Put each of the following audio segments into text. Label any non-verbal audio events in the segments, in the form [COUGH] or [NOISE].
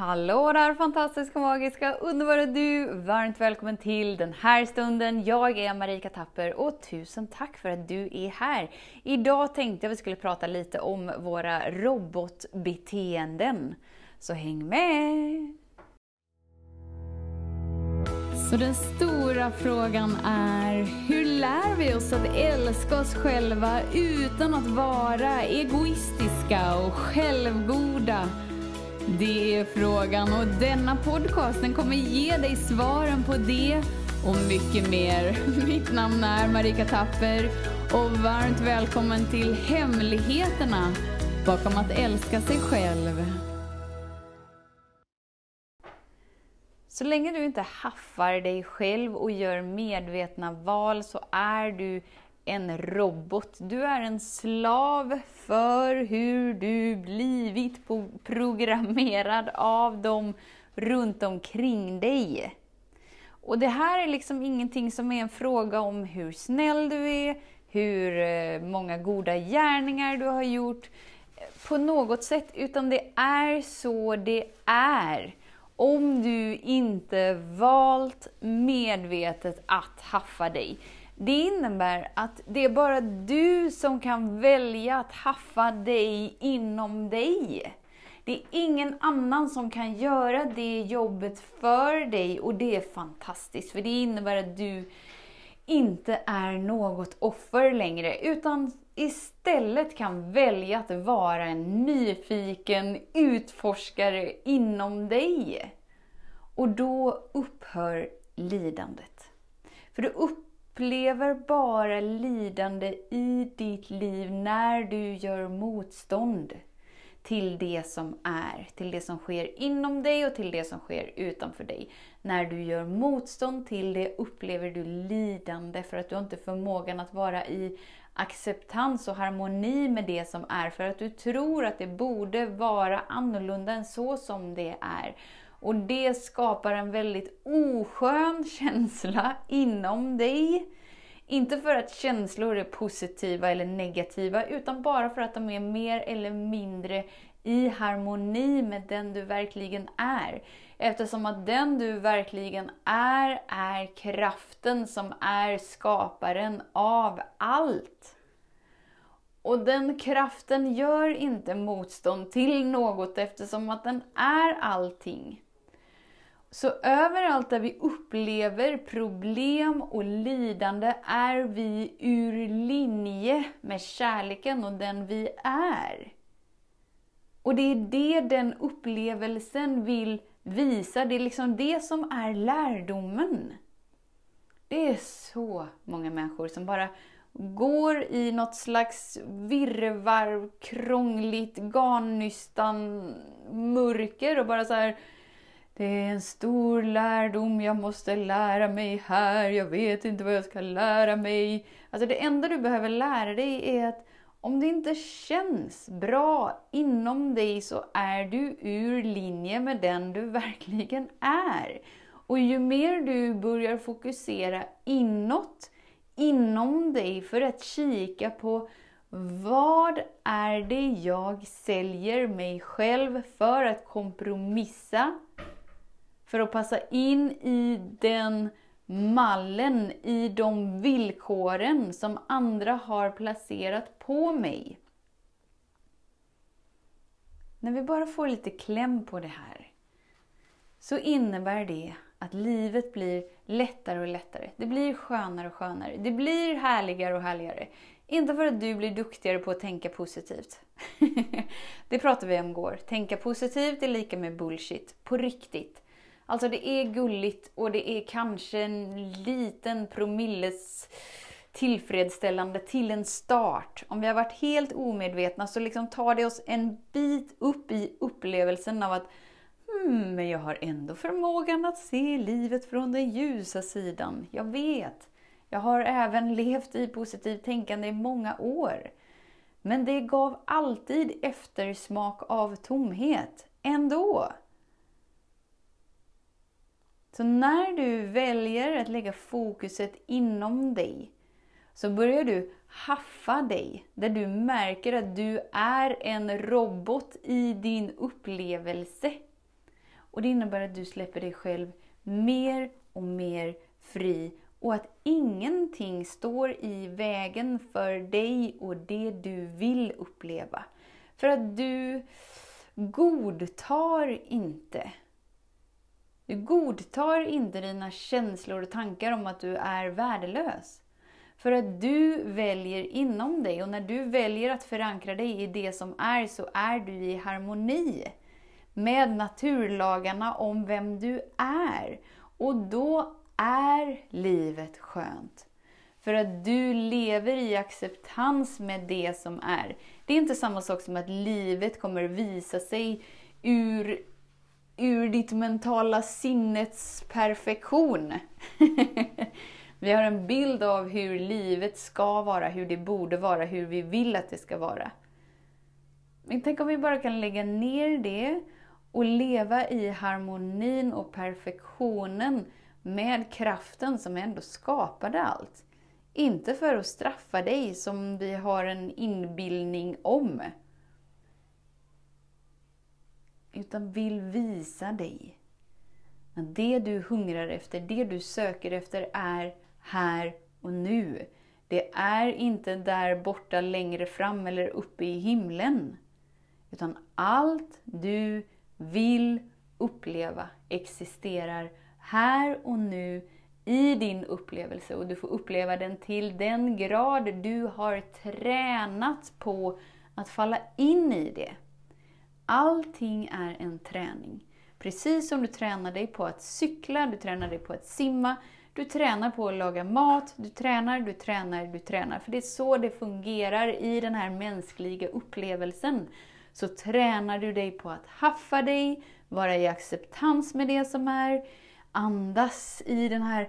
Hallå där fantastiska, magiska, underbara du! Varmt välkommen till den här stunden. Jag är Marika Tapper och tusen tack för att du är här. Idag tänkte jag vi skulle prata lite om våra robotbeteenden. Så häng med! Så den stora frågan är, hur lär vi oss att älska oss själva utan att vara egoistiska och självgoda? Det är frågan och denna podcast den kommer ge dig svaren på det och mycket mer. [LAUGHS] Mitt namn är Marika Tapper och varmt välkommen till Hemligheterna bakom att älska sig själv. Så länge du inte haffar dig själv och gör medvetna val så är du en robot. Du är en slav för hur du blivit programmerad av dem runt omkring dig. Och det här är liksom ingenting som är en fråga om hur snäll du är, hur eh, många goda gärningar du har gjort eh, på något sätt, utan det är så det är. Om du inte valt medvetet att haffa dig. Det innebär att det är bara du som kan välja att haffa dig inom dig. Det är ingen annan som kan göra det jobbet för dig och det är fantastiskt för det innebär att du inte är något offer längre utan istället kan välja att vara en nyfiken utforskare inom dig. Och då upphör lidandet. För du upphör upplever bara lidande i ditt liv när du gör motstånd till det som är, till det som sker inom dig och till det som sker utanför dig. När du gör motstånd till det upplever du lidande för att du inte har förmågan att vara i acceptans och harmoni med det som är, för att du tror att det borde vara annorlunda än så som det är. Och det skapar en väldigt oskön känsla inom dig. Inte för att känslor är positiva eller negativa, utan bara för att de är mer eller mindre i harmoni med den du verkligen är. Eftersom att den du verkligen är, är kraften som är skaparen av allt. Och den kraften gör inte motstånd till något eftersom att den är allting. Så överallt där vi upplever problem och lidande är vi ur linje med kärleken och den vi är. Och det är det den upplevelsen vill visa, det är liksom det som är lärdomen. Det är så många människor som bara går i något slags virrvarr, krångligt, garnnystan mörker och bara så här det är en stor lärdom jag måste lära mig här, jag vet inte vad jag ska lära mig. Alltså det enda du behöver lära dig är att om det inte känns bra inom dig så är du ur linje med den du verkligen är. Och ju mer du börjar fokusera inåt, inom dig, för att kika på vad är det jag säljer mig själv för att kompromissa för att passa in i den mallen, i de villkoren som andra har placerat på mig. När vi bara får lite kläm på det här så innebär det att livet blir lättare och lättare. Det blir skönare och skönare. Det blir härligare och härligare. Inte för att du blir duktigare på att tänka positivt. [LAUGHS] det pratade vi om igår. Tänka positivt är lika med bullshit. På riktigt. Alltså det är gulligt och det är kanske en liten promilles tillfredsställande till en start. Om vi har varit helt omedvetna så liksom tar det oss en bit upp i upplevelsen av att hmm, men jag har ändå förmågan att se livet från den ljusa sidan. Jag vet. Jag har även levt i positivt tänkande i många år. Men det gav alltid eftersmak av tomhet, ändå. Så när du väljer att lägga fokuset inom dig så börjar du haffa dig, där du märker att du är en robot i din upplevelse. Och det innebär att du släpper dig själv mer och mer fri och att ingenting står i vägen för dig och det du vill uppleva. För att du godtar inte. Du godtar inte dina känslor och tankar om att du är värdelös. För att du väljer inom dig och när du väljer att förankra dig i det som är så är du i harmoni med naturlagarna om vem du är. Och då är livet skönt. För att du lever i acceptans med det som är. Det är inte samma sak som att livet kommer visa sig ur, ur ditt mentala sinnets perfektion. [LAUGHS] vi har en bild av hur livet ska vara, hur det borde vara, hur vi vill att det ska vara. Men tänk om vi bara kan lägga ner det och leva i harmonin och perfektionen med kraften som ändå skapade allt. Inte för att straffa dig som vi har en inbildning om. Utan vill visa dig att det du hungrar efter, det du söker efter är här och nu. Det är inte där borta längre fram eller uppe i himlen. Utan allt du vill uppleva existerar här och nu i din upplevelse och du får uppleva den till den grad du har tränat på att falla in i det. Allting är en träning. Precis som du tränar dig på att cykla, du tränar dig på att simma, du tränar på att laga mat, du tränar, du tränar, du tränar. För det är så det fungerar i den här mänskliga upplevelsen. Så tränar du dig på att haffa dig, vara i acceptans med det som är, andas i den här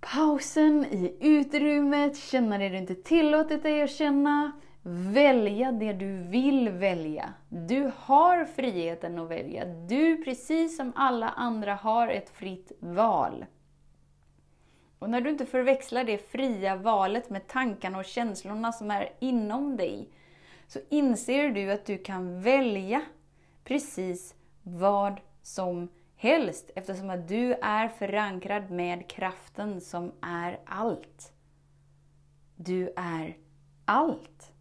pausen, i utrymmet, känna det du inte tillåtit dig att känna. Välja det du vill välja. Du har friheten att välja. Du, precis som alla andra, har ett fritt val. Och när du inte förväxlar det fria valet med tankarna och känslorna som är inom dig, så inser du att du kan välja precis vad som helst eftersom att du är förankrad med kraften som är allt. Du är allt.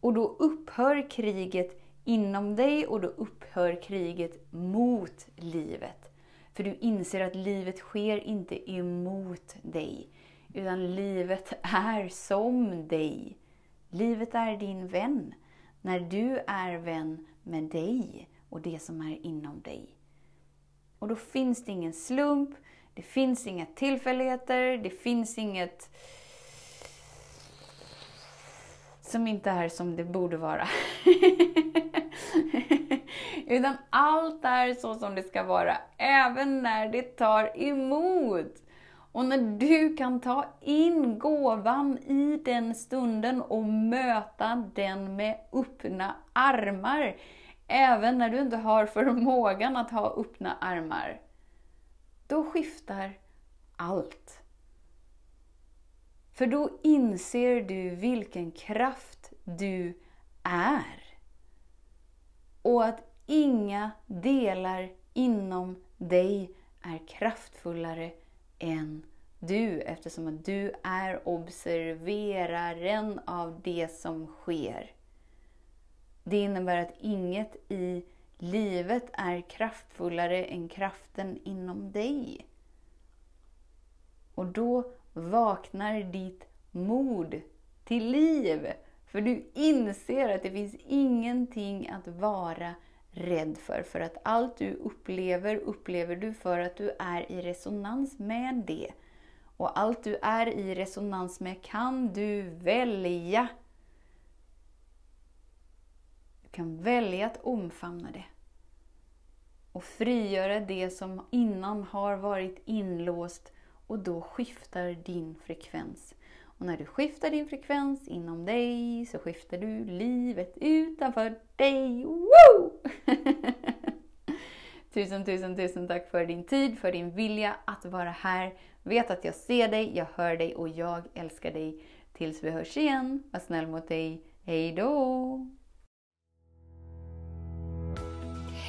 Och då upphör kriget inom dig och då upphör kriget mot livet. För du inser att livet sker inte emot dig, utan livet är som dig. Livet är din vän, när du är vän med dig och det som är inom dig. Och då finns det ingen slump, det finns inga tillfälligheter, det finns inget som inte är som det borde vara. [LAUGHS] Utan allt är så som det ska vara, även när det tar emot. Och när du kan ta in gåvan i den stunden och möta den med öppna armar Även när du inte har förmågan att ha öppna armar. Då skiftar allt. För då inser du vilken kraft du är. Och att inga delar inom dig är kraftfullare än du eftersom att du är observeraren av det som sker. Det innebär att inget i livet är kraftfullare än kraften inom dig. Och då vaknar ditt mod till liv. För du inser att det finns ingenting att vara rädd för. För att allt du upplever, upplever du för att du är i resonans med det. Och allt du är i resonans med kan du välja Du kan välja att omfamna det. Och frigöra det som innan har varit inlåst och då skiftar din frekvens. Och när du skiftar din frekvens inom dig så skiftar du livet utanför dig. Woo! [LAUGHS] tusen, tusen, tusen tack för din tid, för din vilja att vara här. Vet att jag ser dig, jag hör dig och jag älskar dig. Tills vi hörs igen, var snäll mot dig. Hej då!